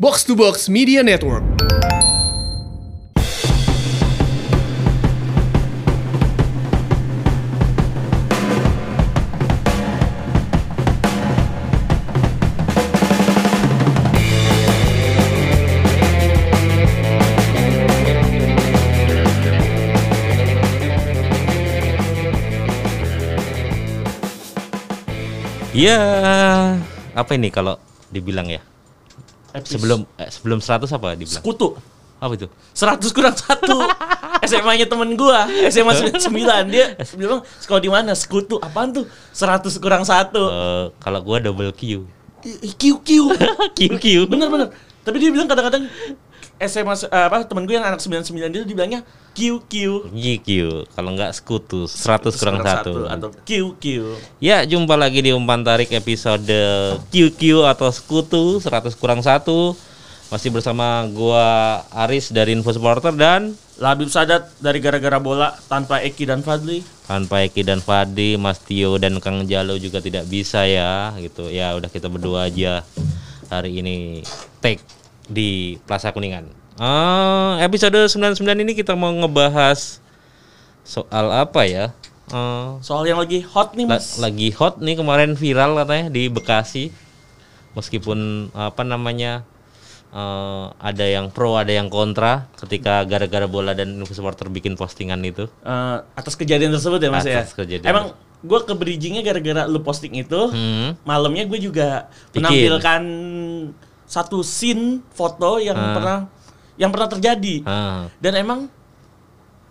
Box to Box Media Network. Iya, apa ini kalau dibilang ya? Epis. Sebelum eh, sebelum 100 apa dibilang? sekutu Apa itu? 100 kurang satu SMA-nya temen gua SMA 99 dia bilang sekolah di mana sekutu apaan tuh 100 kurang satu Eh, kalau gua double Q. Q Q Q Q. bener bener tapi dia bilang kadang-kadang SMA eh, apa temen gue yang anak 99 dia dibilangnya Q Q GQ. Kalau nggak sekutu 100 kurang satu. atau Q Q Ya, jumpa lagi di umpan tarik episode QQ atau sekutu 100 kurang satu. Masih bersama gua Aris dari Info Supporter dan Labib Sadat dari gara-gara bola tanpa Eki dan Fadli tanpa Eki dan Fadi, Mas Tio dan Kang Jalo juga tidak bisa ya gitu. Ya udah kita berdua aja hari ini take di Plaza Kuningan. Ah, episode 99 ini kita mau ngebahas soal apa ya? Eh, soal yang lagi hot nih la- mas lagi hot nih kemarin viral katanya di Bekasi. Meskipun apa namanya? eh, ada yang pro, ada yang kontra ketika gara-gara bola dan supporter bikin postingan itu. Eh, atas kejadian tersebut ya mas ya Atas kejadian. emang gue ke bridgingnya gara-gara lu posting itu Hmm. malamnya gue juga Bikin. menampilkan satu scene foto yang Ah. pernah yang pernah terjadi Ah. dan emang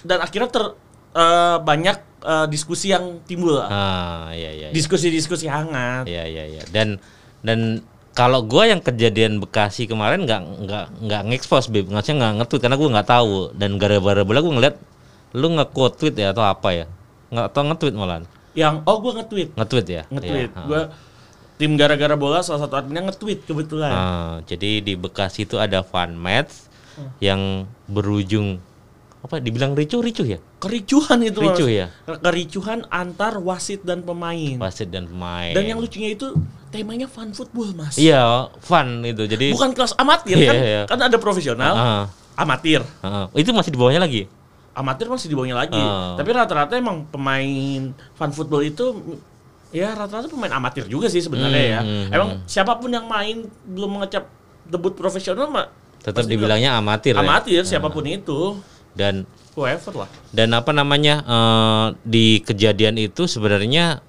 dan akhirnya ter eh, banyak eh, diskusi yang timbul Ah, iya iya. iya. diskusi-diskusi hangat Iya iya iya. Dan dan kalau gua yang kejadian Bekasi kemarin nggak nggak nggak ngekspos bib, maksudnya nggak nge-tweet karena gua nggak tahu dan gara-gara bola gua ngeliat lu nge-quote tweet ya atau apa ya? Nggak tahu nge-tweet malah. yang oh gue nge-tweet Nge-tweet ya? nge-tweet Iya, ah. gue tim gara-gara bola salah satu adminnya nge-tweet kebetulan Ah, jadi di Bekasi itu ada fun match Hmm. yang berujung apa dibilang ricuh-ricuh ya? kericuhan itu. Ricuh ya? kericuhan antar wasit dan pemain Wasit dan pemain. dan yang lucunya itu temanya fun football mas Iya, fun itu. Jadi bukan kelas amatir Iya, kan iya. kan ada profesional Ah, amatir ah. itu masih di bawahnya lagi. amatir masih di bawahnya lagi Ah. tapi rata-rata emang pemain fun football itu ya rata-rata pemain amatir juga sih sebenarnya Hmm, ya hmm, emang siapa pun yang main belum mengecap debut profesional mah Tetap dibilangnya amatir. ya? amatir siapa pun itu Dan whoever lah dan apa namanya eh, di kejadian itu sebenarnya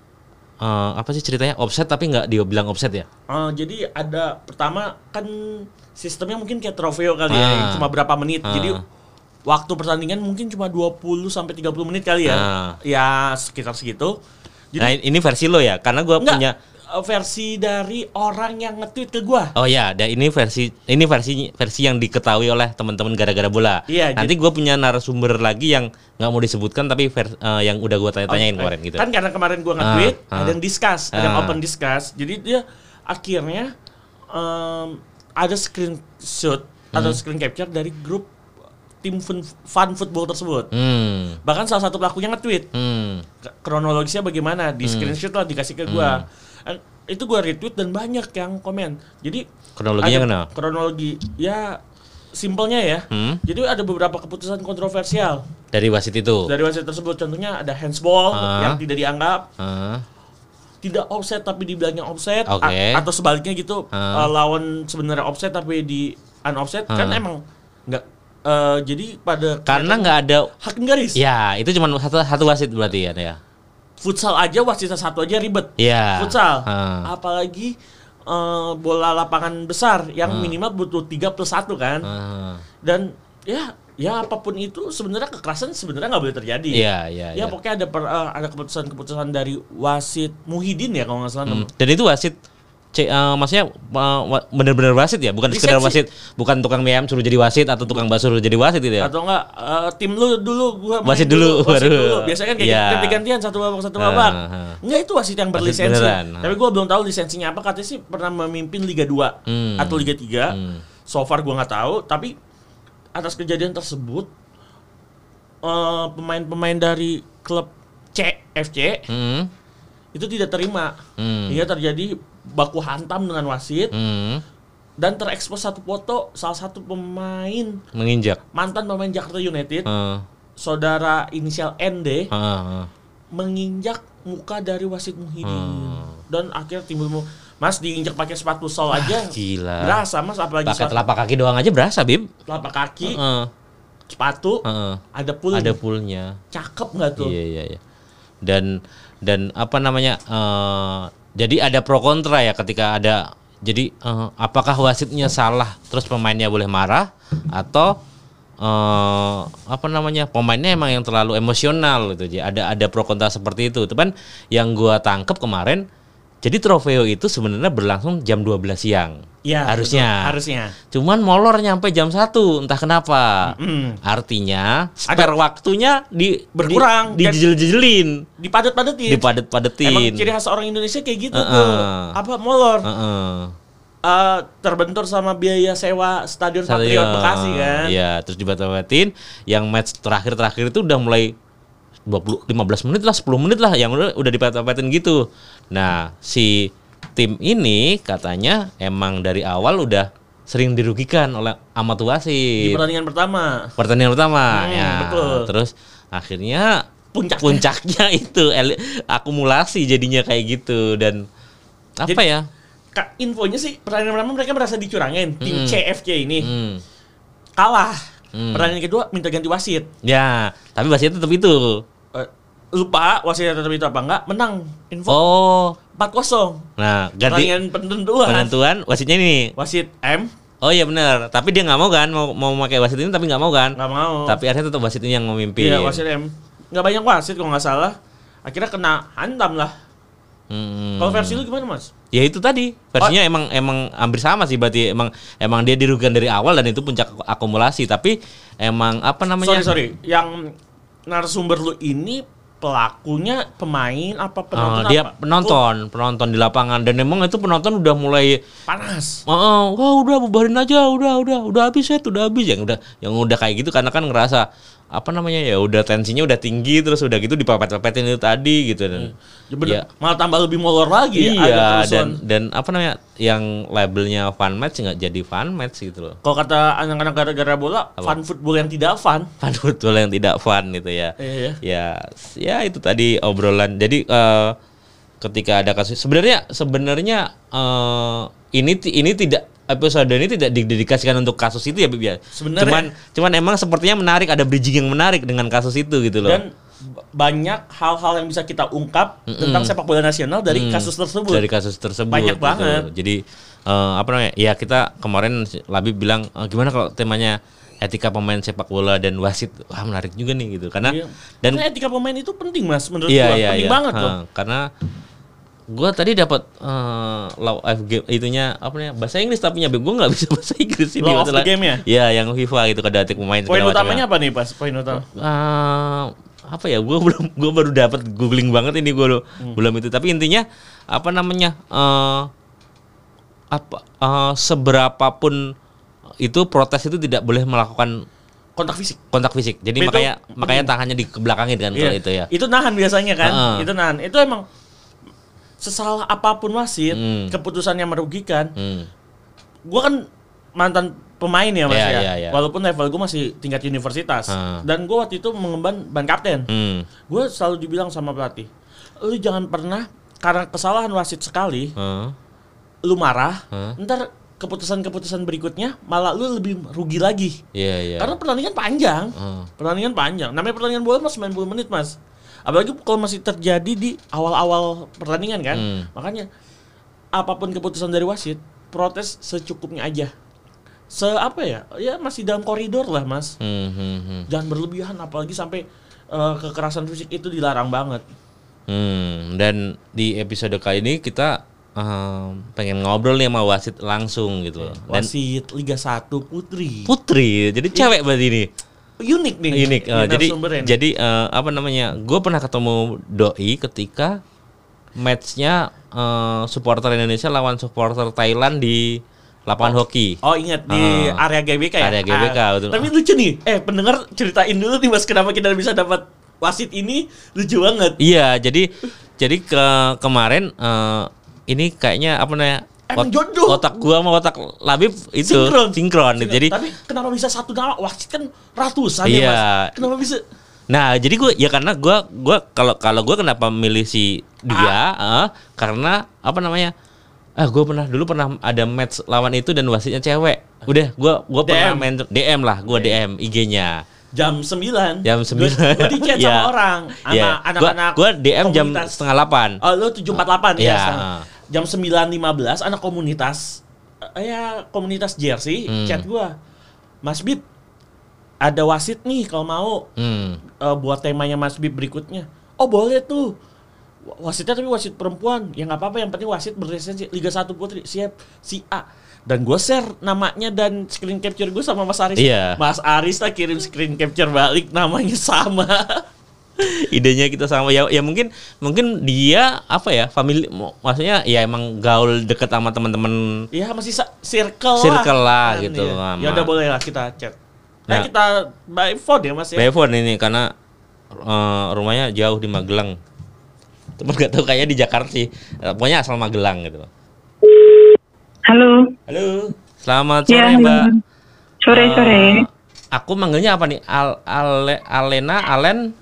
eh, apa sih ceritanya offset tapi nggak dia bilang offset ya Eh, jadi ada pertama kan sistemnya mungkin kayak trofeo kali ya Ah. cuma berapa menit Ah. jadi waktu pertandingan mungkin cuma 20 sampai 30 menit kali ya Ah. ya sekitar segitu jadi nah ini versi lo ya karena gua enggak punya eh, versi dari orang yang nge-tweet ke gua oh ya dan ini versi ini versi versi yang diketahui oleh teman-teman gara-gara bola Iya, nanti gua punya narasumber lagi yang nggak mau disebutkan tapi vers- eh, yang udah gua tanya-tanyain Oh, kemarin gitu Kan karena kemarin gua nge-tweet, Ah, ada ah. yang discuss, ada yang Ah. open discuss. Jadi dia akhirnya em, ada screenshot atau Hmm. screen capture dari grup tim fun, fun football tersebut. hmm Bahkan salah satu pelakunya nge-tweet. hmm Kronologisnya bagaimana? Di screenshot lah dikasih ke gua. Eh, Itu gua retweet dan banyak yang komen. Jadi Kronologinya kenapa? Kronologi ya simpelnya ya. Hmm. Jadi ada beberapa keputusan kontroversial dari wasit itu dari wasit tersebut. Contohnya ada handsball Ah. yang tidak dianggap Ah, tidak offset tapi dibilangnya offset Oke. A- atau sebaliknya gitu eh, lawan sebenarnya offset tapi di unoffset kan Ah. emang nggak eh, jadi pada karena nggak ada hakim garis ya itu cuma satu satu wasit berarti ya ya futsal aja wasitnya satu aja ribet Iya. futsal Ah. apalagi eh, bola lapangan besar yang minimal butuh 3 plus 1 kan Ah. dan ya ya apa pun itu sebenarnya kekerasan sebenarnya nggak boleh terjadi Iya, iya, ya iya. pokoknya ada per- eh, ada keputusan-keputusan dari wasit Muhyiddin ya kalau nggak salah Hmm. Dan itu wasit C, eh, maksudnya wa- bener-bener wasit ya, bukan sekedar wasit, bukan tukang mem suruh jadi wasit atau tukang bakso suruh jadi wasit gitu ya. atau enggak eh, tim lu dulu gua main Wasit dulu, wasit baru. dulu biasanya kan kayak Iya. ganti-gantian satu babak satu babak ah. enggak itu wasit yang berlisensi beneran, ah. tapi gua belum tahu lisensinya apa katanya sih pernah memimpin Liga 2 Hmm. atau Liga 3 Hmm. so far gua nggak tahu tapi atas kejadian tersebut pemain-pemain dari klub CFC Hmm. itu tidak terima Hmm. hingga terjadi baku hantam dengan wasit Hmm. dan terekspos satu foto salah satu pemain Menginjak. mantan pemain Jakarta United, Heeh. saudara inisial ND heeh. menginjak muka dari wasit Muhyiddin Hmm. dan akhirnya timbul Mas diinjak pakai sepatu sol aja Ah, gila. berasa Mas apalagi Pakai telapak kaki doang aja berasa, Bib. telapak kaki Heeh. sepatu Heeh. ada pul Ada poolnya. cakep nggak tuh Iya iya iya. Dan dan apa namanya? eh, jadi ada pro kontra ya ketika ada jadi eh, apakah wasitnya salah terus pemainnya boleh marah atau eh apa namanya pemainnya emang yang terlalu emosional gitu jadi ada ada pro kontra seperti itu. Kan yang gua tangkep kemarin jadi trofeo itu sebenarnya berlangsung jam 12 siang Iya, harusnya betul. harusnya cuman molor nyampe jam 1 entah kenapa Mm. Artinya spare waktunya di Berkurang. di, dijel-jejelin, dipadet-padetin dipadet-padetin. emang ciri khas orang Indonesia kayak gitu Heeh. tuh apa molor Heeh. Eh, terbentur sama biaya sewa stadion Patriot Stadion. Bekasi kan Iya, terus dibatal-batin. Yang match terakhir-terakhir itu udah mulai 20 15 menit lah, 10 menit lah yang udah udah dibatal-batin gitu. Nah, si tim ini katanya emang dari awal udah sering dirugikan oleh amat di wasit. pertandingan pertama Pertandingan pertama Hmm, ya. betul. Terus akhirnya Puncaknya. puncaknya itu akumulasi jadinya kayak gitu dan apa Jadi- ya? Infonya sih pertandingan pertama mereka merasa dicurangin tim Mm-mm. CFC ini Hmm. kalah Hmm. pertandingan kedua minta ganti wasit Ya, tapi wasitnya tetap itu. Lupa wasitnya tetap itu apa enggak menang. Info Oh, 4-0 nah ganti pertandingan penentuan. penentuan wasitnya ini. wasit M. Oh iya benar, tapi dia nggak mau kan mau mau pakai wasit ini tapi nggak mau kan? nggak mau. Tapi akhirnya tetap wasit ini yang memimpin. iya wasit M. Nggak banyak wasit kalau nggak salah. Akhirnya kena hantam lah. Hmm. kalau versi lu gimana mas? Ya itu tadi. Versinya emang emang hampir sama sih berarti emang emang dia dirugikan dari awal dan itu puncak akumulasi. Tapi emang apa namanya? Sorry sorry. Yang narasumber lu ini pelakunya pemain apa Eh, penonton dia apa? penonton penonton di lapangan. Dan emang itu penonton udah mulai Oh, panas. Oh, wah udah bubarin aja, udah udah udah habis ya, udah habis. Yang udah yang udah kayak gitu karena kan ngerasa apa namanya ya udah tensinya udah tinggi terus udah gitu dipepet-pepetin itu tadi gitu. Dan Ya bener, ya, malah tambah lebih molor lagi ya, iya kerusuhan. dan dan apa namanya yang labelnya fun match nggak jadi fun match gitu loh. Kalau kata anak-anak gara-gara bola, fun football yang tidak fun. fun football yang tidak fun gitu ya. Iya. ya ya itu tadi obrolan. Jadi eh, ketika ada kasus sebenarnya sebenarnya eh, ini ini tidak episode ini tidak didedikasikan untuk kasus itu ya Bib ya Sebenarnya. cuman cuman emang sepertinya menarik ada bridging yang menarik dengan kasus itu gitu loh Dan banyak hal-hal yang bisa kita ungkap tentang sepak bola nasional dari kasus tersebut. Dari kasus tersebut Banyak gitu. banget. jadi eh, apa namanya ya kita kemarin Labib bilang "Eh, gimana kalau temanya etika pemain sepak bola dan wasit wah menarik juga nih gitu karena Iya. dan Karena etika pemain itu penting mas, menurut iya gua. iya penting iya banget Ha, loh. karena gua tadi dapat eh, law of game itunya apa namanya bahasa Inggris tapi nyampe gua nggak bisa bahasa Inggris ini Law of game ya? Iya yang FIFA gitu kada etik pemain Poin utamanya ya. apa nih pas? Poin utama. Eh, apa ya gua belum gua baru dapat googling banget ini gua Hmm. belum itu tapi intinya apa namanya eh apa eh, seberapapun itu protes itu tidak boleh melakukan Kontak fisik. kontak fisik jadi Itu makanya makanya tangannya dibelakangin kan kalau itu ya Itu nahan biasanya kan? Heeh. Itu nahan. Itu emang sesalah apa pun wasit, Hmm. keputusannya merugikan. Hmm. Gua kan mantan pemain ya mas Iya, ya. iya, iya. Walaupun level gue masih tingkat universitas. Heeh. Dan gue waktu itu mengemban ban kapten. Hmm. Gue selalu dibilang sama pelatih, lu jangan pernah karena kesalahan wasit sekali, Heeh. lu marah, Heeh. ntar keputusan-keputusan berikutnya malah lu lebih rugi lagi. Iya iya. Karena pertandingan panjang, Heeh. pertandingan panjang. Namanya pertandingan bola mas 90 menit mas. Apalagi kalau masih terjadi di awal-awal pertandingan kan. Hmm. Makanya apa pun keputusan dari wasit, protes secukupnya aja. Se apa ya? Ya masih dalam koridor lah mas. Hmm, hmm, hmm. Jangan berlebihan, apalagi sampai eh, kekerasan fisik itu dilarang banget. Hmm, dan di episode kali ini kita em, pengen ngobrol nih sama wasit langsung gitu. Dan Wasit Liga 1 Putri. putri, jadi cewek berarti ini. Unik nih. Unik. ini jadi jadi eh, apa namanya? Gue pernah ketemu doi ketika matchnya eh, supporter Indonesia lawan supporter Thailand di lapangan hoki. Oh ingat di Ah. area GBK ya? Area GBK, Ah, betul. Tapi lucu nih. Eh pendengar ceritain dulu nih mas kenapa kita bisa dapat wasit ini lucu banget. Iya, jadi jadi ke kemarin eh, ini kayaknya apa namanya Emang jodoh. Otak gua sama otak Labib itu Sinkron. sinkron, gitu. Jadi Tapi kenapa bisa satu nama? Wasit kan ratusan Iya. ya mas. Kenapa bisa? Nah, jadi gue ya karena gua gua kalau kalau gua kenapa milih si dia eh, karena apa namanya? Ah, gue pernah dulu pernah ada match lawan itu dan wasitnya cewek. Udah, gua gua pernah main DM lah, gua DM IG-nya. Jam 9 Jam 9. Gue di chat Iya. sama orang Sama Iya. anak-anak Gua, gua DM jam komunitas. setengah delapan. Oh lu 748 ya Iya. Jam 9.15 anak komunitas eh, Ya komunitas jersey Hmm. Chat gua Mas Bib Ada wasit nih kalau mau Hmm. eh, Buat temanya Mas Bib berikutnya Oh boleh tuh Wa- Wasitnya tapi wasit perempuan Ya nggak apa-apa yang penting wasit berlisensi Liga 1 Putri Siap Si A dan gue share namanya dan screen capture gue sama Mas Aris. Iya. Mas Aris lah kirim screen capture balik namanya sama. idenya kita sama ya ya mungkin mungkin dia apa ya family maksudnya ya emang gaul deket sama teman-teman Iya masih circle, Circle lah Kan, gitu, iya. Ya udah boleh lah kita chat. Nah, Nah. kita by phone ya Mas ya. Bevon ini karena eh, rumahnya jauh di Magelang temen gak tahu kayaknya di Jakarta sih Eh, pokoknya asal Magelang gitu Halo. halo selamat Ya, sore halo. mbak Sore Eh, sore. aku manggilnya apa nih Al Ale Alena Alen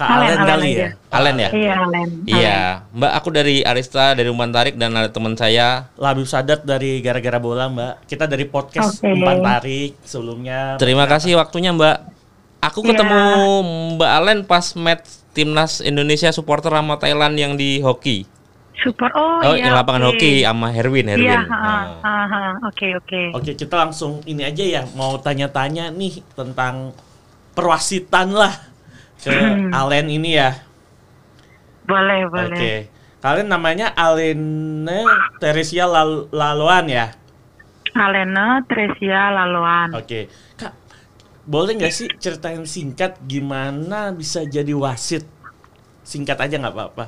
Kak Alen, Alen Alen kali aja. ya. Alen ya Iya, Alen. iya mbak aku dari Arista dari Umpan Tarik dan ada teman saya Labib Sadat dari gara-gara bola Mbak. Kita dari podcast Oke. Umpan Tarik sebelumnya. Terima kasih waktunya Mbak. Aku Iya. ketemu Mbak Alen pas match timnas Indonesia supporter sama Thailand yang di hoki. Super. Oh, Oh, iya. yang lapangan oke. hoki sama Herwin, Herwin. Iya, ha, ha. Oke, oke. Oke, kita langsung ini aja ya mau tanya-tanya nih tentang perwasitan lah ke Hmm. Alen ini ya. Boleh, Oke. boleh. Kalian namanya Alene Teresia Lal- Laloan ya? Alena Tresia Laloan. Oke. Kak, boleh nggak sih ceritain singkat gimana bisa jadi wasit? Singkat aja nggak apa-apa.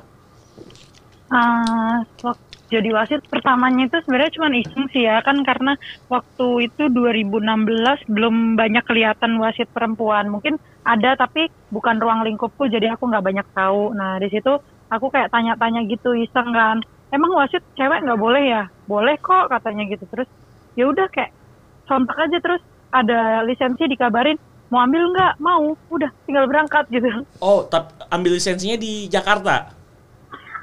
Ah, wak- jadi wasit pertamanya itu sebenarnya cuma iseng sih ya kan karena waktu itu 2016 belum banyak kelihatan wasit perempuan mungkin ada tapi bukan ruang lingkupku jadi aku nggak banyak tahu nah di situ aku kayak tanya-tanya gitu iseng kan emang wasit cewek nggak boleh ya boleh kok katanya gitu terus ya udah kayak sontak aja terus ada lisensi dikabarin mau ambil nggak mau udah tinggal berangkat gitu Oh, tapi ambil lisensinya di Jakarta.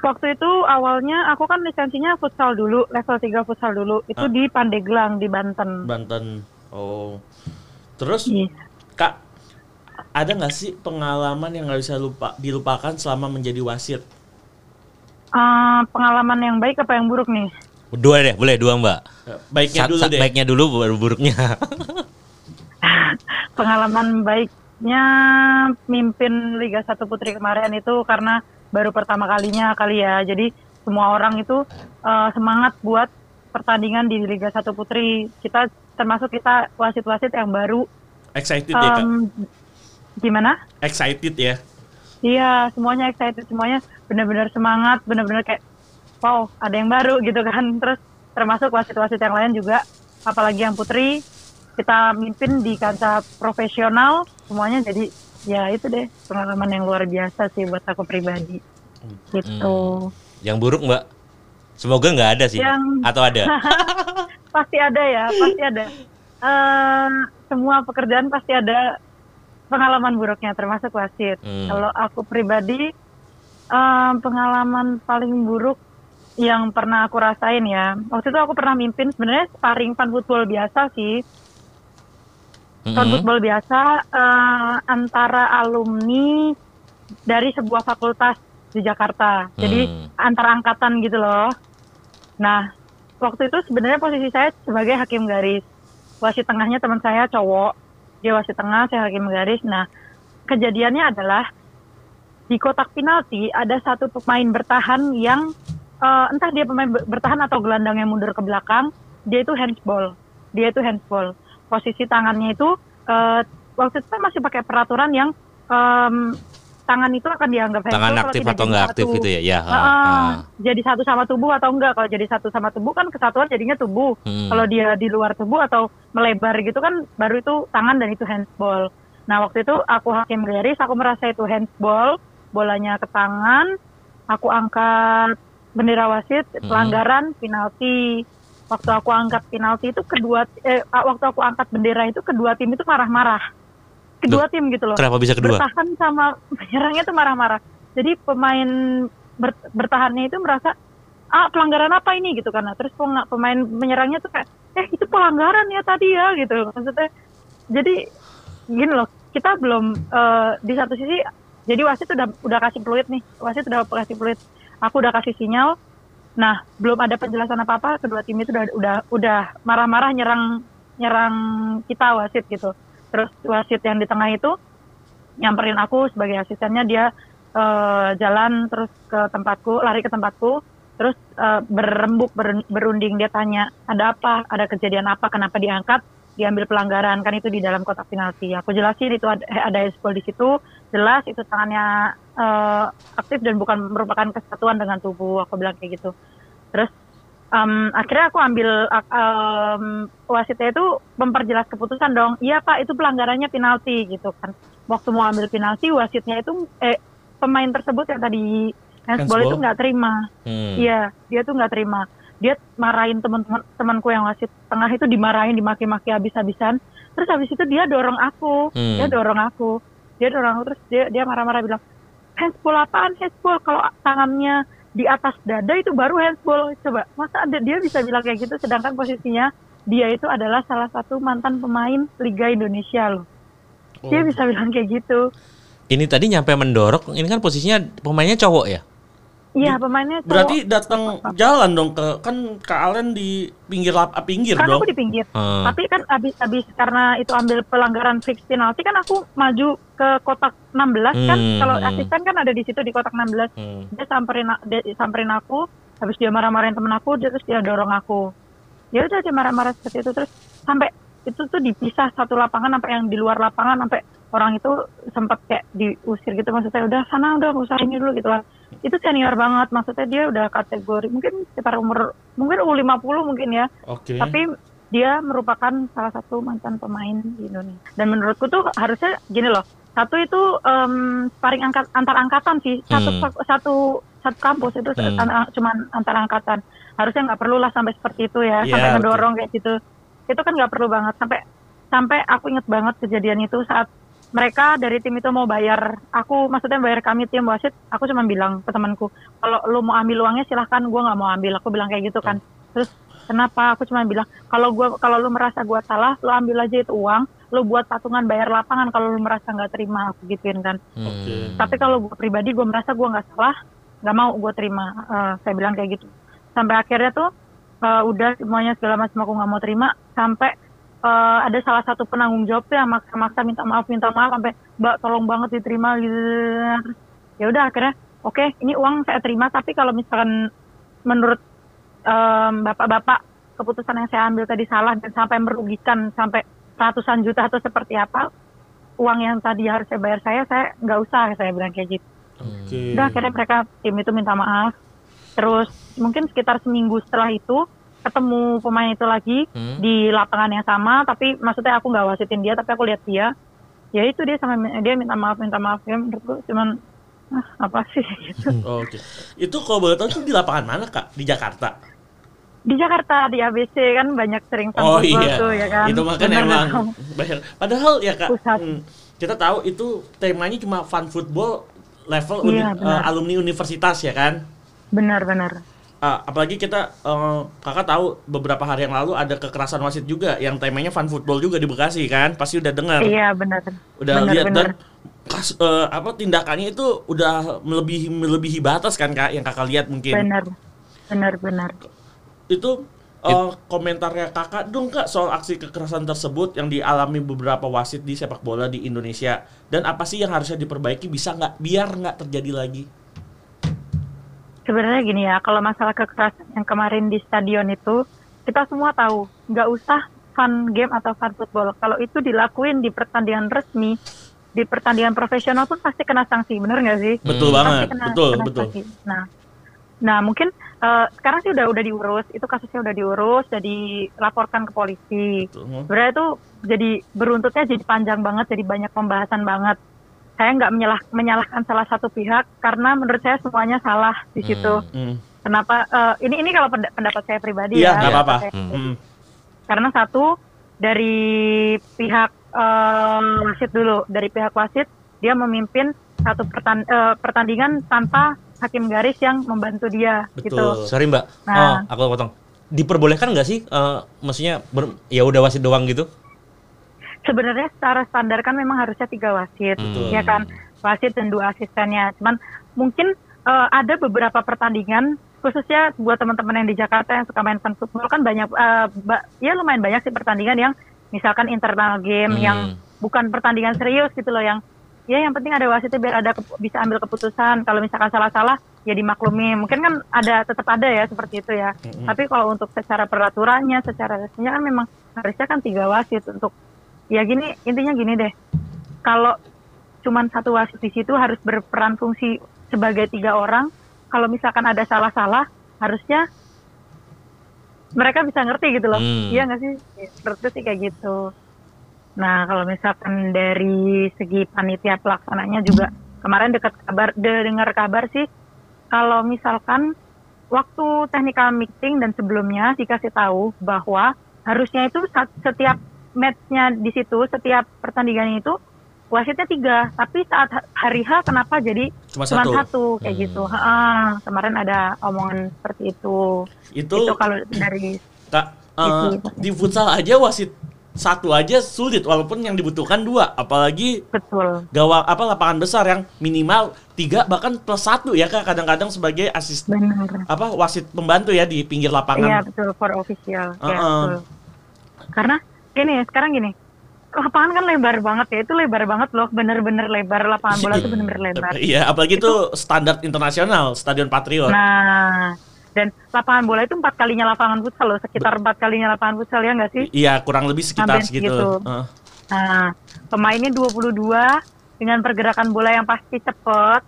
Waktu itu awalnya aku kan lisensinya futsal dulu, level 3 futsal dulu. Itu Ah. di Pandeglang di Banten. Banten. Oh. Terus Iya. Kak, ada nggak sih pengalaman yang nggak bisa lupa dilupakan selama menjadi wasit? Eh, pengalaman yang baik apa yang buruk nih? Dua deh, boleh dua Mbak. Eh, Baiknya Sa- dulu deh. Baiknya dulu baru buruknya. Pengalaman baiknya mimpin Liga 1 Putri kemarin itu karena baru pertama kalinya kali ya. Jadi semua orang itu eh, semangat buat pertandingan di Liga 1 Putri. Kita termasuk kita wasit-wasit yang baru. Excited ya, Kak? Gimana? Excited ya. Iya, semuanya excited, semuanya benar-benar semangat, benar-benar kayak wow, ada yang baru gitu kan. Terus termasuk wasit-wasit yang lain juga, apalagi yang putri, kita mimpin di kancah profesional, semuanya jadi ya itu deh pengalaman yang luar biasa sih buat aku pribadi. Gitu. Yang buruk Mbak. Semoga nggak ada sih. Yang- Atau ada. pasti ada ya, pasti ada. Eh, semua pekerjaan pasti ada pengalaman buruknya, termasuk wasit. Hmm. Kalau aku pribadi, em, pengalaman paling buruk yang pernah aku rasain ya, waktu itu aku pernah mimpin sebenarnya sparring fun football biasa sih, Mm-mm. football biasa eh, antara alumni dari sebuah fakultas di Jakarta. Jadi Hmm. antar angkatan gitu loh. Nah, waktu itu sebenarnya posisi saya sebagai hakim garis. Wasit tengahnya teman saya cowok, wasit tengah, saya hakim garis. Nah, kejadiannya adalah di kotak penalti ada satu pemain bertahan yang eh, entah dia pemain ber- bertahan atau gelandang yang mundur ke belakang, dia itu handsball. Dia itu handsball. Posisi tangannya itu eh, waktu itu kan masih pakai peraturan yang em, tangan itu akan dianggap Tangan handsball kalau aktif atau jadi nggak aktif satu. gitu ya? Ya. Ah, ah. jadi satu sama tubuh atau enggak kalau jadi satu sama tubuh kan kesatuan jadinya tubuh Hmm. kalau dia di luar tubuh atau melebar gitu kan baru itu tangan dan itu handsball nah waktu itu aku hakim garis aku merasa itu handsball bolanya ke tangan aku angkat bendera wasit Hmm. pelanggaran penalti waktu aku angkat penalti itu kedua eh, waktu aku angkat bendera itu kedua tim itu marah-marah kedua Duh, tim gitu loh. Kenapa bisa kedua? bertahan sama penyerangnya itu marah-marah. Jadi pemain ber- bertahannya itu merasa ah pelanggaran apa ini? gitu Nah, terus pemain menyerangnya tuh kayak eh itu pelanggaran ya tadi ya gitu. Maksudnya jadi gini loh kita belum eh, di satu sisi jadi wasit udah udah kasih peluit nih. Wasit udah kasih peluit. Aku udah kasih sinyal. Nah belum ada penjelasan apa apa kedua tim itu udah udah udah marah-marah nyerang nyerang kita wasit gitu terus wasit yang di tengah itu nyamperin aku sebagai asistennya dia eh, jalan terus ke tempatku lari ke tempatku terus eh, berembuk ber- berunding. Dia tanya ada apa? Ada kejadian apa? Kenapa diangkat? Diambil pelanggaran. Kan itu di dalam kotak penalti. Aku jelasin itu ada, ada espol di situ. Jelas itu tangannya eh, aktif dan bukan merupakan kesatuan dengan tubuh. Aku bilang kayak gitu. Terus em, akhirnya aku ambil em, wasitnya itu memperjelas keputusan dong iya pak itu pelanggarannya penalti gitu kan waktu mau ambil penalti wasitnya itu eh pemain tersebut yang tadi handball Handsball? itu nggak terima Hmm. Iya, dia tuh nggak terima. Dia marahin teman-teman temanku yang wasit tengah itu dimarahin, dimaki-maki habis-habisan. Terus habis itu dia dorong aku, Hmm. dia dorong aku, dia dorong aku terus dia dia marah-marah bilang handsball apaan handsball kalau tangannya di atas dada itu baru handsball. Coba masa ada dia bisa bilang kayak gitu? Sedangkan posisinya dia itu adalah salah satu mantan pemain Liga Indonesia loh. Dia bisa bilang kayak gitu. Ini tadi nyampe mendorong, ini kan posisinya pemainnya cowok ya? Iya pemainnya cowok. Berarti datang jalan dong ke kan ke Allen di pinggir lap ah, pinggir kan dong. aku di pinggir Hmm. Tapi kan abis-abis karena itu ambil pelanggaran fix penalti kan aku maju ke kotak 16 kan. Hmm, Kalau hmm. asisten kan ada di situ di kotak 16. Hmm. Dia samperin dia samperin aku, habis dia marah-marahin temen aku, dia terus dia dorong aku. Ya udah dia marah-marah seperti itu terus sampai itu tuh dipisah satu lapangan sampai yang di luar lapangan sampai orang itu sempat kayak diusir gitu maksudnya udah sana udah nggak usah ini dulu gitu kan itu senior banget maksudnya dia udah kategori mungkin sekitar umur mungkin U50 mungkin ya Oke. tapi dia merupakan salah satu mantan pemain di Indonesia. Dan menurutku tuh harusnya gini loh. Satu itu em, sparring angkat, antar angkatan sih. Satu Hmm. satu satu kampus itu Hmm. an- cuman antar angkatan. Harusnya nggak perlu lah sampai seperti itu ya, Iya, sampai betul. ngedorong kayak gitu. Itu kan nggak perlu banget sampai sampai aku inget banget kejadian itu saat mereka dari tim itu mau bayar aku maksudnya bayar kami tim wasit aku cuma bilang ke temanku kalau lu mau ambil uangnya silahkan gua nggak mau ambil aku bilang kayak gitu kan. Terus kenapa? Aku cuma bilang kalau gua kalau lu merasa gua salah lu ambil aja itu uang lu buat patungan bayar lapangan kalau lu merasa nggak terima aku gituin kan. Hmm. tapi kalau gua pribadi gua merasa gua nggak salah nggak mau gua terima Eh, saya bilang kayak gitu. Sampai akhirnya tuh eh, udah semuanya segala macam aku nggak mau terima sampai eh, ada salah satu penanggung jawab tuh yang maksa-maksa minta maaf minta maaf sampai mbak tolong banget diterima gitu. Ya udah akhirnya oke ini uang saya terima tapi kalau misalkan menurut em, bapak-bapak keputusan yang saya ambil tadi salah dan sampai merugikan sampai ratusan juta atau seperti apa uang yang tadi harus saya bayar saya saya nggak usah saya bilang kayak gitu. Oke. udah akhirnya mereka tim itu minta maaf. Terus mungkin sekitar seminggu setelah itu ketemu pemain itu lagi Hmm. di lapangan yang sama tapi maksudnya aku nggak wasitin dia tapi aku lihat dia ya itu dia sama dia minta maaf minta maaf ya menurutku cuman ah, apa sih gitu Oke. Itu kalau boleh tahu tuh di lapangan mana Kak? Di Jakarta. di Jakarta di ABC kan banyak sering Oh football iya. tuh ya kan Itu kan Bener emang. Padahal ya Kak, Pusat. hmm, kita tahu itu temanya cuma fun football level Iya, uni- eh, alumni universitas ya kan? benar benar Ah, apalagi kita eh, kakak tahu beberapa hari yang lalu ada kekerasan wasit juga yang temanya fun football juga di Bekasi kan? Pasti udah dengar. Iya benar. Udah benar, lihat benar. dan kas- eh, apa tindakannya itu udah melebihi melebihi batas kan kak yang kakak lihat mungkin? Benar. Benar benar. Itu eh, komentarnya kakak dong kak soal aksi kekerasan tersebut yang dialami beberapa wasit di sepak bola di Indonesia. Dan apa sih yang harusnya diperbaiki? Bisa nggak? Biar nggak terjadi lagi sebenarnya gini ya kalau masalah kekerasan yang kemarin di stadion itu kita semua tahu nggak usah fun game atau fun football kalau itu dilakuin di pertandingan resmi di pertandingan profesional pun pasti kena sanksi bener nggak sih betul Hmm. banget Pasti kena- betul kena betul sanksi. nah nah mungkin eh, sekarang sih udah udah diurus itu kasusnya udah diurus udah dilaporkan ke polisi Betul. Sebenarnya itu jadi beruntutnya jadi panjang banget jadi banyak pembahasan banget saya nggak menyalah, menyalahkan salah satu pihak karena menurut saya semuanya salah di situ Hmm. Hmm. Kenapa? eh, ini ini kalau penda- pendapat saya pribadi Iya, ya. nggak apa-apa. Saya. Hmm. Karena satu dari pihak eh, wasit dulu, dari pihak wasit dia memimpin satu pertan- eh, pertandingan tanpa hakim garis yang membantu dia gitu. Betul. Sorry Mbak, Nah. oh aku potong. Diperbolehkan nggak sih, eh, maksudnya ber- ya udah wasit doang gitu? Sebenarnya secara standar kan memang harusnya tiga wasit, Betul. ya kan, wasit dan dua asistennya. Cuman mungkin eh, ada beberapa pertandingan khususnya buat teman-teman yang di Jakarta yang suka main fun football kan banyak, ba- ya lumayan banyak sih pertandingan yang misalkan internal game Hmm. yang bukan pertandingan serius gitu loh yang ya yang penting ada wasitnya biar ada bisa ambil keputusan kalau misalkan salah-salah ya dimaklumi mungkin kan ada tetap ada ya seperti itu ya tapi kalau untuk secara peraturannya secara resminya kan memang harusnya kan tiga wasit untuk ya gini intinya gini deh. Kalau cuman satu wasit di situ harus berperan fungsi sebagai tiga orang kalau misalkan ada salah-salah harusnya mereka bisa ngerti gitu loh. Hmm. iya nggak sih? Menurutku sih kayak gitu. Nah kalau misalkan dari segi panitia pelaksananya juga kemarin dekat kabar de- dengar kabar sih kalau misalkan waktu technical meeting dan sebelumnya dikasih tahu bahwa harusnya itu setiap matchnya di situ setiap pertandingan itu wasitnya tiga tapi saat ha- hari H kenapa jadi Cuma cuma satu. satu kayak Hmm. gitu Ha, kemarin ada omongan seperti itu Itu, itu kalau dari Kak, eh, Gitu. di futsal aja wasit satu aja sulit walaupun yang dibutuhkan dua apalagi betul gawang apa lapangan besar yang minimal tiga bahkan plus satu ya kak kadang-kadang sebagai asisten apa wasit pembantu ya di pinggir Iya lapangan betul for official. Ya, Uh-uh. betul. Karena gini sekarang gini. Lapangan kan lebar banget ya. Itu lebar banget loh, bener-bener lebar. Lapangan bola itu bener-bener lebar. iya apalagi itu standar internasional stadion Patriot Nah, dan lapangan bola itu empat kalinya lapangan futsal loh. Sekitar empat kalinya lapangan futsal ya nggak sih? iya kurang lebih sekitar segitu segitu. Heeh. Nah, pemainnya 22 dengan pergerakan bola yang pasti cepet.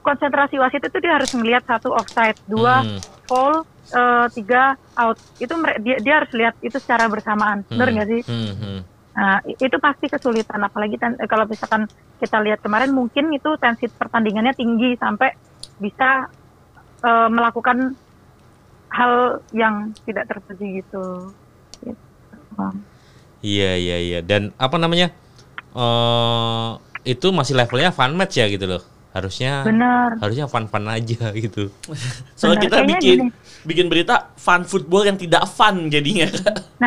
Konsentrasi wasit itu dia harus melihat satu offside, dua Hmm. foul, eh, tiga out. Itu dia, dia harus lihat itu secara bersamaan. Hmm. nggak sih? Hmm, hmm. Nah, itu pasti kesulitan apalagi ten- eh, kalau misalkan kita lihat kemarin mungkin itu tensi pertandingannya tinggi sampai bisa eh, melakukan hal yang tidak terpuji gitu. Gitu. Iya iya iya dan apa namanya eh itu masih levelnya fun match ya gitu loh harusnya Benar. harusnya fun fun aja gitu soalnya kita kayaknya bikin gini. bikin berita fun football yang tidak fun jadinya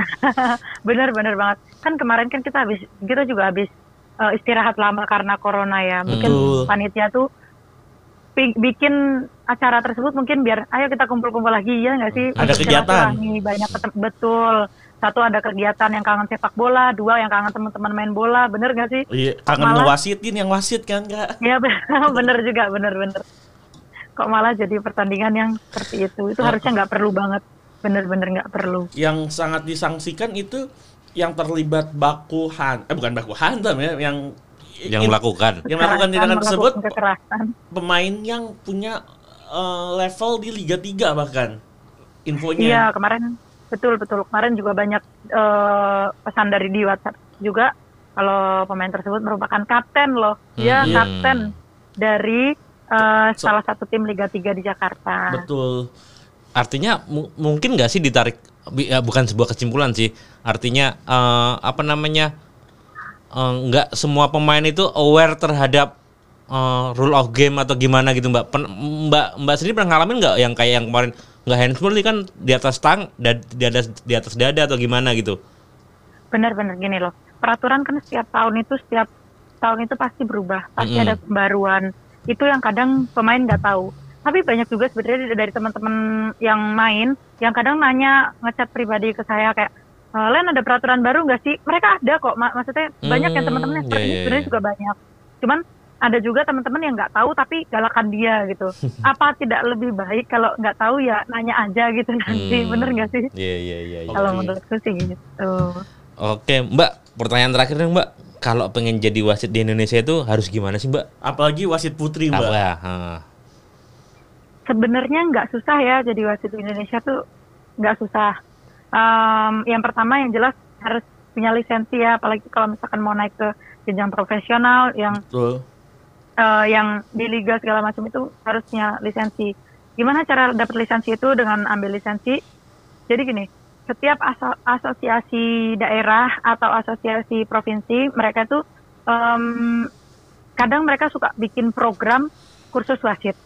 benar benar banget. Kan kemarin kan kita habis kita juga habis eh, istirahat lama karena corona ya. Mungkin Betul. panitia tuh bikin acara tersebut mungkin biar ayo kita kumpul-kumpul lagi ya nggak sih? Ada kegiatan. banyak betul. Satu ada kegiatan yang kangen sepak bola, dua yang kangen teman-teman main bola, bener nggak sih? iya kangen Malah- ngewasitin yang wasit kan kak Ya bener juga, bener-bener. Kok malah jadi pertandingan yang seperti itu? Itu Oh. harusnya nggak perlu banget, bener-bener nggak perlu. yang sangat disangsikan itu yang terlibat baku han eh bukan baku hantam ya yang yang melakukan yang melakukan tindakan tersebut kekerasan. pemain yang punya eh, level di Liga 3 bahkan Iya infonya kemarin betul betul. Kemarin juga banyak eh, pesan dari di WhatsApp juga kalau pemain tersebut merupakan kapten loh, dia Hmm. kapten dari eh, So- salah satu tim Liga 3 di Jakarta. betul. Artinya mu- mungkin nggak sih ditarik ya, bukan sebuah kesimpulan sih. Artinya eh, apa namanya nggak semua pemain itu aware terhadap eh, rule of game atau gimana gitu mbak. Pen- mbak mbak sendiri pernah ngalamin nggak yang kayak yang kemarin nggak handsball ini kan di atas tang di atas di atas dada atau gimana gitu Benar-benar gini loh, peraturan kan setiap tahun itu setiap tahun itu pasti berubah, pasti Mm-mm. ada pembaruan. Itu yang kadang pemain nggak tahu. Tapi banyak juga sebenarnya dari teman-teman yang main yang kadang nanya ngechat pribadi ke saya kayak "E, Len ada peraturan baru nggak sih? Mereka ada kok, mak- maksudnya banyak yang Hmm, teman-teman yang seperti iya, ini iya, sebenarnya iya. juga banyak. Cuman ada juga teman-teman yang nggak tahu tapi galakan dia gitu. Apa tidak lebih baik kalau nggak tahu ya nanya aja gitu nanti, Hmm. bener nggak sih? iya iya iya iya. Kalau menurutku sih gitu. oke mbak pertanyaan terakhir nih mbak kalau pengen jadi wasit di Indonesia itu harus gimana sih mbak apalagi wasit putri mbak apa ha. sebenarnya nggak susah ya jadi wasit di Indonesia tuh nggak susah. Em, yang pertama yang jelas harus punya lisensi ya, apalagi kalau misalkan mau naik ke jenjang profesional yang betul eh, yang di liga segala macam itu harus punya lisensi. gimana cara dapat lisensi itu dengan ambil lisensi? Jadi gini, setiap aso- asosiasi daerah atau asosiasi provinsi mereka tuh em, kadang mereka suka bikin program kursus wasit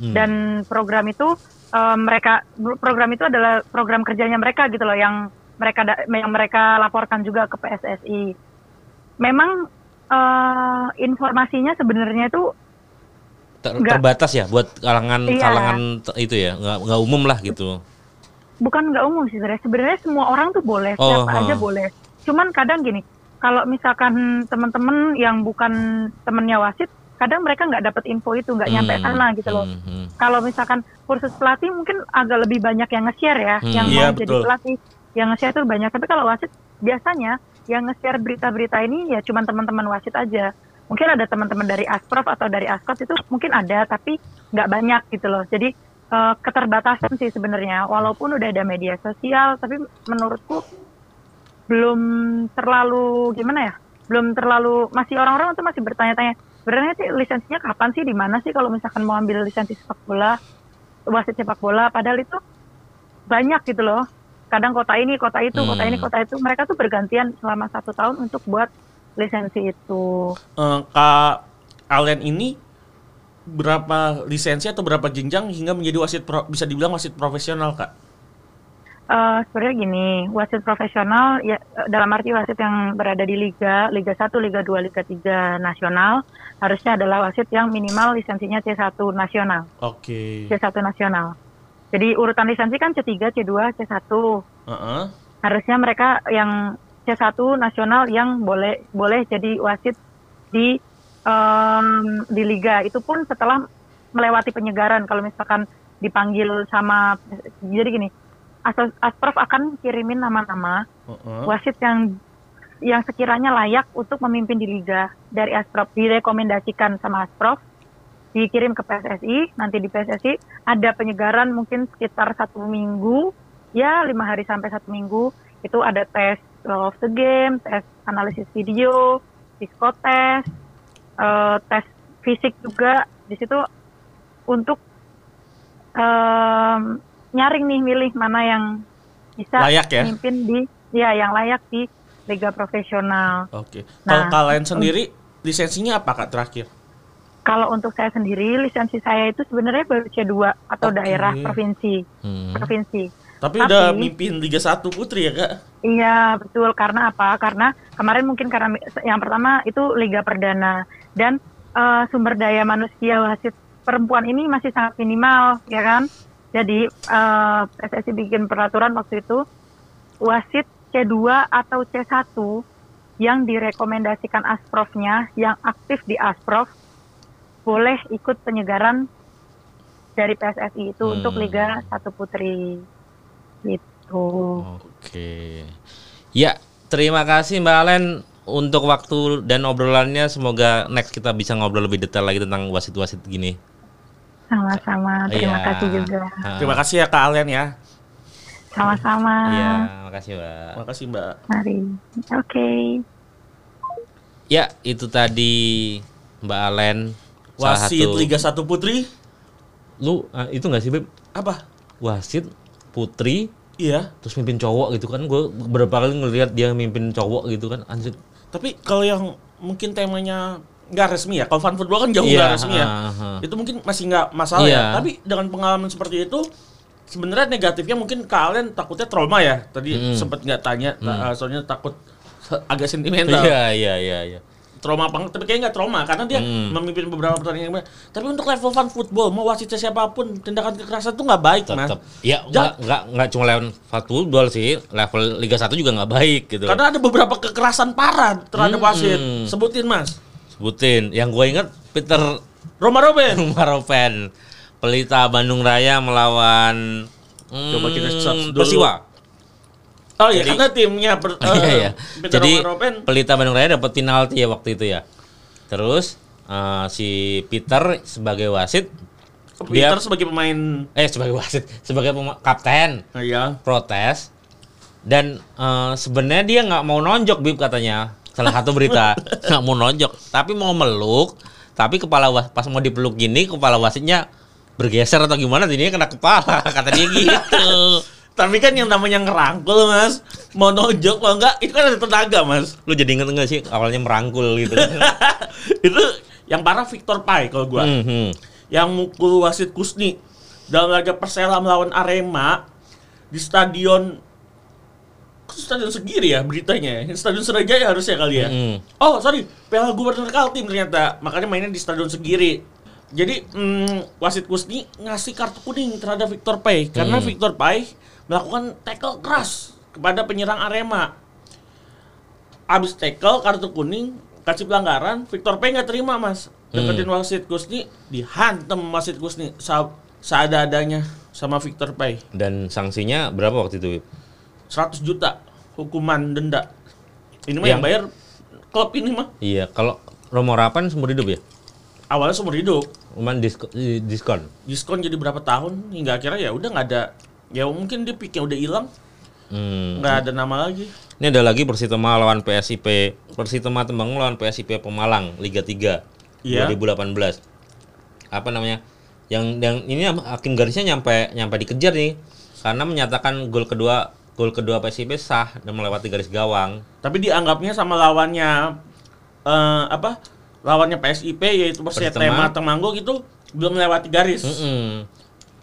Hmm. dan program itu em, mereka program itu adalah program kerjanya mereka gitu loh yang mereka yang mereka laporkan juga ke PSSI. Memang eh, informasinya sebenarnya itu Ter- terbatas ya buat kalangan Iya. kalangan itu ya nggak nggak umum lah gitu bukan nggak umum sih sebenarnya. Sebenarnya semua orang tuh boleh, Oh, siapa huh. aja boleh. Cuman kadang gini, kalau misalkan teman-teman yang bukan temennya wasit, kadang mereka nggak dapat info itu, nggak nyampe Hmm, sana gitu loh. hmm, hmm. Kalau misalkan kursus pelatih mungkin agak lebih banyak yang nge-share ya, Hmm. yang Iya, mau jadi betul. pelatih, yang nge-share tuh banyak. Tapi kalau wasit biasanya yang nge-share berita-berita ini ya cuman teman-teman wasit aja. Mungkin ada teman-teman dari Asprof atau dari Askot itu mungkin ada, tapi nggak banyak gitu loh. Jadi eh, keterbatasan sih sebenarnya. Walaupun udah ada media sosial, tapi menurutku belum terlalu gimana ya? Belum terlalu masih orang-orang tuh masih bertanya-tanya. Sebenarnya sih lisensinya kapan sih di mana sih kalau misalkan mau ambil lisensi sepak bola, wasit sepak bola? Padahal itu banyak gitu loh. Kadang kota ini, kota itu, kota ini, Hmm. kota itu. Mereka tuh bergantian selama satu tahun untuk buat lisensi itu. Eh, Kak Allen ini berapa lisensi atau berapa jenjang hingga menjadi wasit pro- bisa dibilang wasit profesional kak? Eh, sebenarnya gini, wasit profesional ya eh, dalam arti wasit yang berada di liga, Liga 1, Liga 2, Liga 3 nasional harusnya adalah wasit yang minimal lisensinya C1 nasional, Oke. C1 nasional. Jadi urutan lisensi kan C3, C2, C1. Heeh. Harusnya mereka yang C1 nasional yang boleh boleh jadi wasit di em, di liga. Itu pun setelah melewati penyegaran kalau misalkan dipanggil sama jadi gini, Asos- Asprof akan kirimin nama-nama Heeh. wasit yang yang sekiranya layak untuk memimpin di liga dari Asprof direkomendasikan sama Asprof dikirim ke PSSI nanti di PSSI ada penyegaran mungkin sekitar satu minggu ya lima hari sampai satu minggu itu ada tes of the game tes analisis video psikotes eh, tes fisik juga di situ untuk em, nyaring nih milih mana yang bisa Layak ya? memimpin di ya yang layak di liga profesional. Oke. Kalau Nah, kalian sendiri lisensinya apa kak terakhir? Kalau untuk saya sendiri lisensi saya itu sebenarnya baru C2 atau Oke. daerah provinsi. Hmm. Provinsi. Tapi, Tapi- udah mimpin Liga 1 Putri ya kak? Iya, betul. Karena apa? Karena kemarin mungkin karena yang pertama itu liga perdana dan eh, sumber daya manusia wasit perempuan ini masih sangat minimal, ya kan? Jadi eh, PSSI bikin peraturan waktu itu wasit C2 atau C1 yang direkomendasikan Asprofnya yang aktif di Asprof boleh ikut penyegaran dari PSSI itu Hmm. untuk Liga 1 Putri. Gitu. Oke. Ya, terima kasih Mbak Alen untuk waktu dan obrolannya. Semoga next kita bisa ngobrol lebih detail lagi tentang wasit-wasit gini. Sama-sama. Terima Iya. kasih juga. Ah, Terima kasih ya kak Allen ya. Sama-sama. Iya, makasih Mbak. Terima kasih mbak. Mari. Oke. Ya, itu tadi Mbak Alen Wasit satu Liga 1 Putri? lu ah, itu nggak sih Beb? Apa? Wasit putri Iya. terus mimpin cowok gitu kan gue beberapa kali ngelihat dia mimpin cowok gitu kan anjir Tapi kalau yang mungkin temanya nggak resmi ya, kalau fan football kan jauh Iya, nggak resmi ya. ah, ah. Itu mungkin masih nggak masalah Iya. ya. Tapi dengan pengalaman seperti itu, sebenarnya negatifnya mungkin kalian takutnya trauma ya. Tadi Mm. sempat nggak tanya, ta- soalnya takut agak sentimental. iya iya iya iya Trauma apa enggak? Tapi kayaknya nggak trauma karena dia Mm. memimpin beberapa pertandingan. Tapi untuk level fan football, mau wasitnya siapa pun, tindakan kekerasan itu nggak baik, mas. tetap ya Jangan- nggak nggak nggak cuma level football sih level Liga 1 juga nggak baik gitu Karena ada beberapa kekerasan parah terhadap Mm. wasit. Sebutin mas. sebutin yang gue ingat Peter Roma Robin. Maropen Pelita Bandung Raya melawan hmm, Coba kita search dulu. Persiwa Oh iya, Jadi- karena timnya per, Iya eh, ya. Peter Jadi Robin Pelita Bandung Raya dapat penalti ya waktu itu ya. Terus eh, si Peter sebagai wasit Peter dia sebagai pemain eh sebagai wasit sebagai pema- kapten Nah, ya. protes dan eh, sebenarnya dia nggak mau nonjok bib katanya salah satu berita nggak mau nonjok tapi mau meluk tapi kepala was pas mau dipeluk gini kepala wasitnya bergeser atau gimana jadinya kena kepala kata dia gitu. Tapi kan yang namanya ngerangkul mas, mau nonjok mau enggak, itu kan ada tenaga mas. Lu jadi inget enggak sih awalnya merangkul gitu. itu yang parah Victor Pai kalau gua. Hmm, hmm. Yang mukul wasit Kusni dalam laga Persela melawan Arema di stadion stadion Segiri ya beritanya ya? Stadion Surajaya harusnya kali ya Mm-mm. Oh sorry Piala Gubernur Kaltim ternyata Makanya mainnya di stadion Segiri Jadi mm, wasit Kusni ngasih kartu kuning terhadap Victor Pay Karena Hmm. Victor Pay melakukan tackle keras kepada penyerang Arema Abis tackle kartu kuning kasih pelanggaran Victor Pay nggak terima mas deketin wasit Kusni dihantam wasit Kusni sa seada-adanya sama Victor Pay Dan sanksinya berapa waktu itu? Wib? 100 juta hukuman denda. Ini mah yang Yang- bayar klub ini mah. Iya, kalau Romo Rapan seumur hidup ya? Awalnya seumur hidup, Cuman disko- eh, diskon. diskon jadi berapa tahun hingga akhirnya ya udah nggak ada. Ya mungkin dia pikir udah hilang, Hmm. nggak ada nama lagi. Ini ada lagi Persitema lawan PSIP. Persitema Temanggung lawan PSIP Pemalang Liga 3 Iya. 2018. Apa namanya? Yang yang ini hakim garisnya nyampe nyampe dikejar nih karena menyatakan gol kedua gol kedua PSIP sah dan melewati garis gawang. Tapi dianggapnya sama lawannya eh, apa? Lawannya PSIP yaitu Persitema. Temanggung itu belum melewati garis. Mm-mm.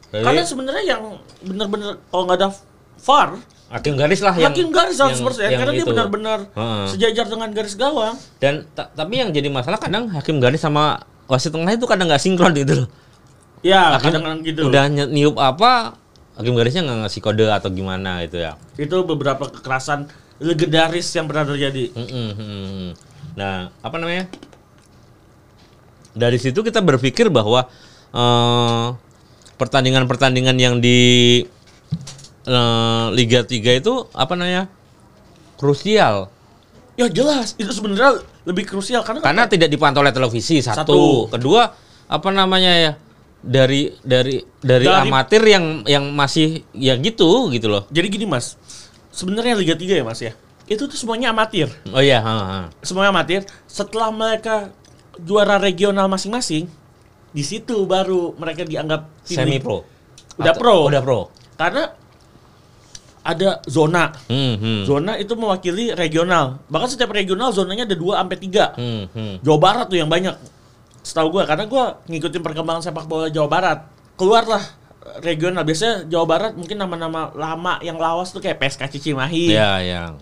Jadi, Karena sebenarnya yang benar-benar kalau nggak ada VAR, hakim garis lah yang hakim garis 100% yang- yang karena dia itu. benar-benar Heeh. sejajar dengan garis gawang. Dan ta- tapi yang jadi masalah kadang hakim garis sama wasit tengah itu kadang nggak sinkron gitu loh. Ya, Hakim kadang-kadang gitu. Udah niup apa, hakim garisnya nggak ngasih kode atau gimana gitu ya. Itu beberapa kekerasan legendaris yang pernah terjadi. Mm-mm. Nah, apa namanya? Dari situ kita berpikir bahwa eh, pertandingan-pertandingan yang di eh, Liga 3 itu apa namanya? krusial Ya jelas, itu sebenarnya lebih krusial karena karena tidak dipantau oleh televisi satu. Satu. kedua apa namanya ya dari dari dari, Dari- amatir yang yang masih ya gitu gitu loh jadi gini Mas. Sebenarnya Liga 3 ya Mas ya. Itu tuh semuanya amatir. oh iya ha, ha. Semuanya amatir. Setelah mereka juara regional masing-masing, di situ baru mereka dianggap tim semi pro Udah pro. udah pro Karena ada zona. hmm, hmm. Zona itu mewakili regional. Bahkan setiap regional zonanya ada 2 sampai 3. Hmm, hmm. Jawa Barat tuh yang banyak. Setahu gua karena gua ngikutin perkembangan sepak bola Jawa Barat. Keluarlah regional biasanya Jawa Barat mungkin nama-nama lama yang lawas tuh kayak PSK Cimahi ya yang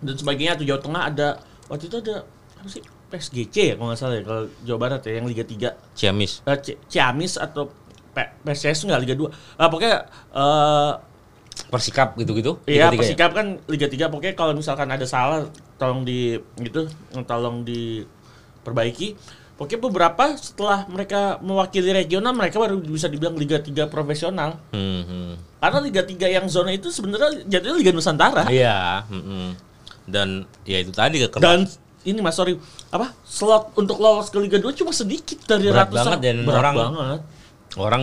dan sebagainya tuh Jawa Tengah ada waktu itu ada apa sih PSGC ya kalau nggak salah ya kalau Jawa Barat ya yang Liga 3 Ciamis eh, C- Ciamis atau P- PSS nggak Liga 2 ah, pokoknya eh Persikap gitu-gitu Iya, ya? Persikap kan Liga 3 pokoknya kalau misalkan ada salah tolong di gitu tolong diperbaiki. Pokoknya beberapa setelah mereka mewakili regional mereka baru bisa dibilang Liga 3 profesional. Hmm, hmm. Karena Liga 3 yang zona itu sebenarnya jatuhnya Liga Nusantara. Iya, mm-mm. dan ya itu tadi ke Dan ini Mas sorry, apa? Slot untuk lolos ke Liga 2 cuma sedikit dari Berat ratusan. banget dan Berat orang- banget. orang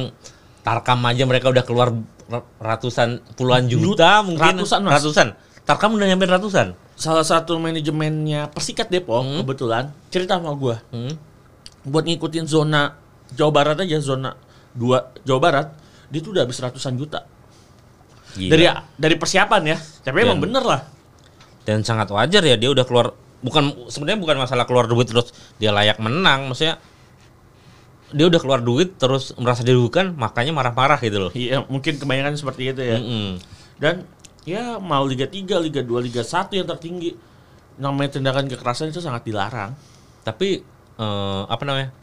Tarkam aja mereka udah keluar ra- ratusan puluhan juta mungkin Ratusan, Mas. ratusan. Tarkam udah nyampe ratusan. Salah satu manajemennya Persikat Depok kebetulan cerita sama gua. Hmm. buat ngikutin zona Jawa Barat aja zona 2 Jawa Barat dia tuh udah habis ratusan juta Gila. dari dari persiapan ya tapi emang Dan- bener lah dan sangat wajar ya dia udah keluar bukan sebenarnya bukan masalah keluar duit terus dia layak menang maksudnya dia udah keluar duit terus merasa dirugikan makanya marah-marah gitu loh. iya mungkin kebanyakan seperti itu ya Mm-mm. dan ya mau Liga 3 Liga 2 Liga 1 yang tertinggi namanya tindakan kekerasan itu sangat dilarang Tapi eh, apa namanya?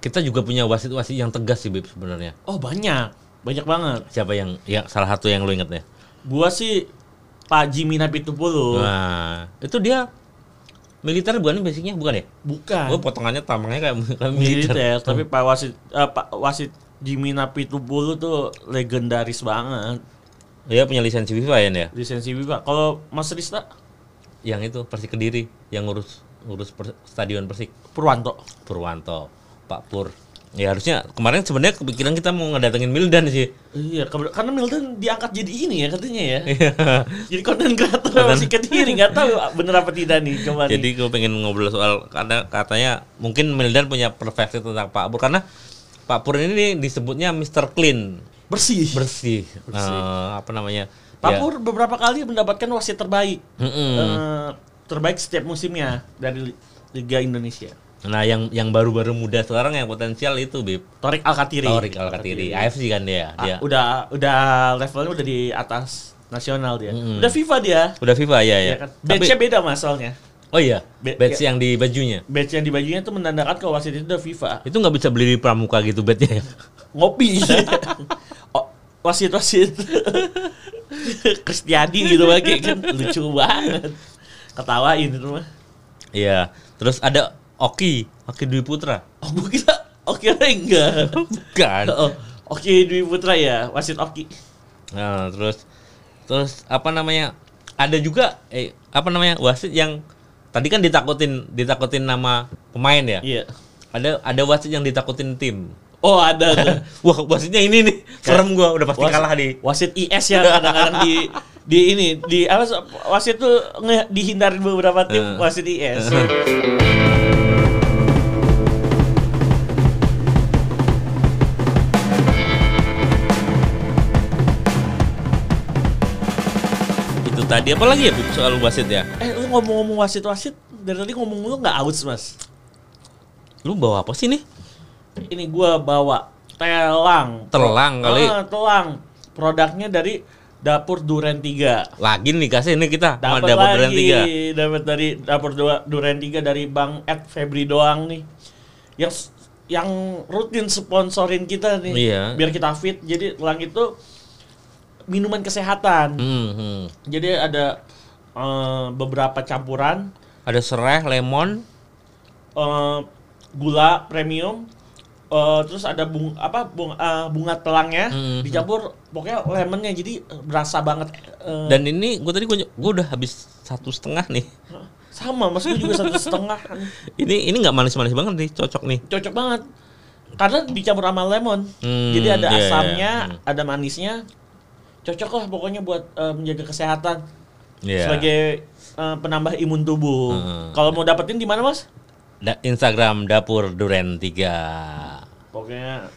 Kita juga punya wasit-wasit yang tegas sih Bib sebenarnya. oh banyak banyak banget Siapa yang ya salah satu yang lu inget ya? gua sih Pak Jimmy Napitupulu Nah, itu dia militer bukan basicnya bukan ya? bukan Gue potongannya tamangnya kayak, kayak militer. militer tapi Pak Wasit eh, Pak Wasit Jimmy Napitupulu tuh legendaris banget Dia punya lisensi FIFA ya, ya? lisensi FIFA. Kalau Mas Rista Yang itu Persik Kediri yang ngurus ngurus per- stadion Persik Purwanto. Purwanto, Pak Pur. Ya harusnya kemarin sebenarnya kepikiran kita mau ngedatengin Mildan sih. Iya, karena Milton diangkat jadi ini ya katanya ya. Iya. jadi konten kreator masih kediri nggak tahu bener apa tidak nih coba Jadi gue pengen ngobrol soal karena katanya mungkin Mildan punya perspektif tentang Pak Pur karena Pak Pur ini disebutnya Mr. Clean, Bersih. bersih. Bersih. Eh, apa namanya? Pak ya. Pur beberapa kali mendapatkan wasit terbaik. Mm-mm. Eh, terbaik setiap musimnya dari Li- Liga Indonesia. Nah, yang yang baru-baru muda sekarang yang potensial itu, Bib. Torik Alkatiri. Torik Alkatiri, AFC kan dia. Ah, Dia. udah udah levelnya udah di atas nasional dia. Mm-mm. Udah FIFA dia. Udah FIFA ya ya. Ya kan? Tapi beda masalahnya. oh iya, badge ya. yang di bajunya. Badge yang di bajunya itu menandakan kalau wasit itu udah FIFA. Itu nggak bisa beli di pramuka gitu badge-nya ya. Ngopi. oh, wasit-wasit. Kristiadi gitu lagi kan lucu banget. Ketawain itu mah. Iya. Terus ada Oki, Oki Dwi Putra. Oh, gue kira Oki enggak. Bukan. Oh, Oki Dwi Putra ya, wasit Oki. Nah, terus terus apa namanya? Ada juga eh apa namanya? wasit yang tadi kan ditakutin ditakutin nama pemain ya. Iya. Ada ada wasit yang ditakutin tim. Oh, ada tuh. Wah, wasitnya ini nih. Serem gua udah pasti Wasit- kalah di. Wasit IS ya kadang-kadang di di ini di apa wasit tuh dihindarin beberapa tim Eh. wasit IS. tadi apa lagi ya soal wasit ya? eh, lu ngomong-ngomong wasit-wasit dari tadi ngomong lu nggak aus, Mas. Lu bawa apa sih nih? Ini gua bawa telang. Telang kali. Ah, telang. Produknya dari Dapur Duren 3. Lagi nih kasih ini kita Dapat dapur Duren lagi, tiga. dapat dari dapur Duren 3 dari Bang Ed Febri doang nih. Yang yang rutin sponsorin kita nih. Iya. Biar kita fit. Jadi telang itu minuman kesehatan. Hmm, hmm. Jadi ada eh, beberapa campuran Ada serai, lemon, eh, gula premium eh, terus ada bung apa bung, eh, bunga telangnya Hmm. dicampur pokoknya lemonnya jadi berasa banget eh, dan ini gue tadi gue udah habis satu setengah nih. sama mas gue juga satu setengah Ini ini nggak manis-manis banget nih, cocok nih. cocok banget karena dicampur sama lemon Hmm, jadi ada iya, iya. asamnya Hmm. ada manisnya cocok lah pokoknya buat eh, menjaga kesehatan. Iya. sebagai eh, penambah imun tubuh. Hmm. kalau mau dapetin di mana mas? Da- Instagram dapur duren 3 Pokoknya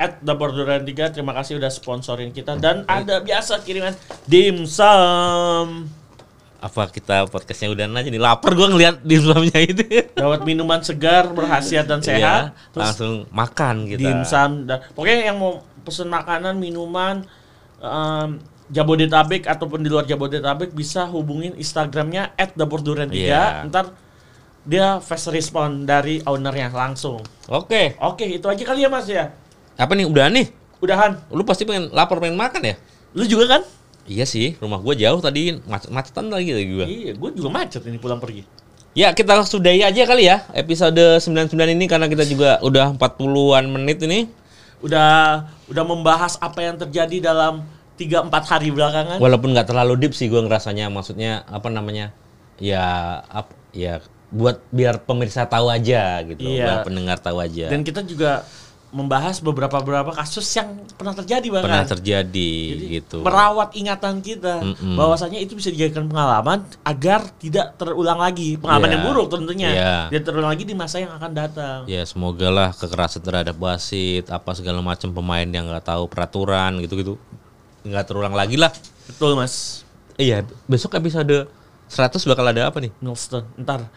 at Dapur Duren 3 terima kasih udah sponsorin kita. Dan ada biasa kiriman dimsum Apa kita podcastnya udah aja nih lapar? Gue ngeliat di dalamnya itu. dapat minuman segar berkhasiat dan sehat. Iya, terus langsung makan kita. dimsum dan pokoknya yang mau pesen makanan minuman em, Jabodetabek ataupun di luar Jabodetabek bisa hubungin Instagramnya at Dapur Duren 3 Iya. ntar dia fast respon dari ownernya langsung Oke. oke itu aja kali ya mas ya Apa nih udah nih? udahan Lu pasti pengen lapar pengen makan ya? lu juga kan Iya sih, rumah gue jauh tadi macet macetan lagi tadi gue. iya gue juga macet ini pulang pergi Ya kita sudahi aja kali ya episode 99 ini karena kita juga udah 40-an menit ini. Udah udah membahas apa yang terjadi dalam 3 4 hari belakangan. Walaupun nggak terlalu deep sih gue ngerasanya, maksudnya apa namanya? Ya ap, ya buat biar pemirsa tahu aja gitu, Iya. biar pendengar tahu aja. Dan kita juga membahas beberapa beberapa kasus yang pernah terjadi bahkan. Pernah terjadi Jadi, gitu. Merawat ingatan kita Mm-mm. bahwasanya itu bisa dijadikan pengalaman agar tidak terulang lagi. Pengalaman Iya. yang buruk tentunya. Iya. Tidak terulang lagi di masa yang akan datang. Ya semoga lah kekerasan terhadap wasit, apa segala macam pemain yang nggak tahu peraturan gitu-gitu nggak terulang lagi lah. Betul, Mas. Iya, besok episode 100 bakal ada apa nih? Milestone. Ntar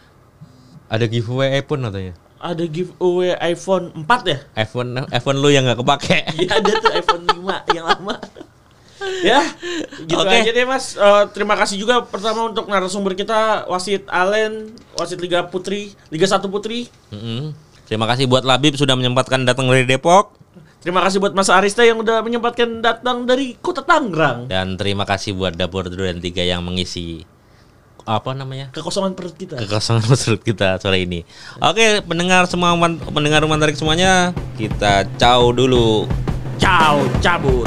Ada giveaway iPhone katanya. Ada giveaway iPhone 4 ya? iPhone iPhone lu yang nggak kepake. Iya ada tuh iPhone 5 yang lama. ya, gitu Oke. aja deh Mas. Eh, terima kasih juga pertama untuk narasumber kita wasit Allen, wasit Liga Putri, Liga 1 Putri. Mm-mm. Terima kasih buat Labib sudah menyempatkan datang dari Depok Terima kasih buat Mas Arista yang udah menyempatkan datang dari Kota Tangerang. dan terima kasih buat Dapur Duren 3 yang mengisi apa namanya? Kekosongan perut kita. kekosongan menurut kita sore ini. Oke, pendengar semua pendengar rumah tarik semuanya, kita ciao dulu. Ciao, cabut.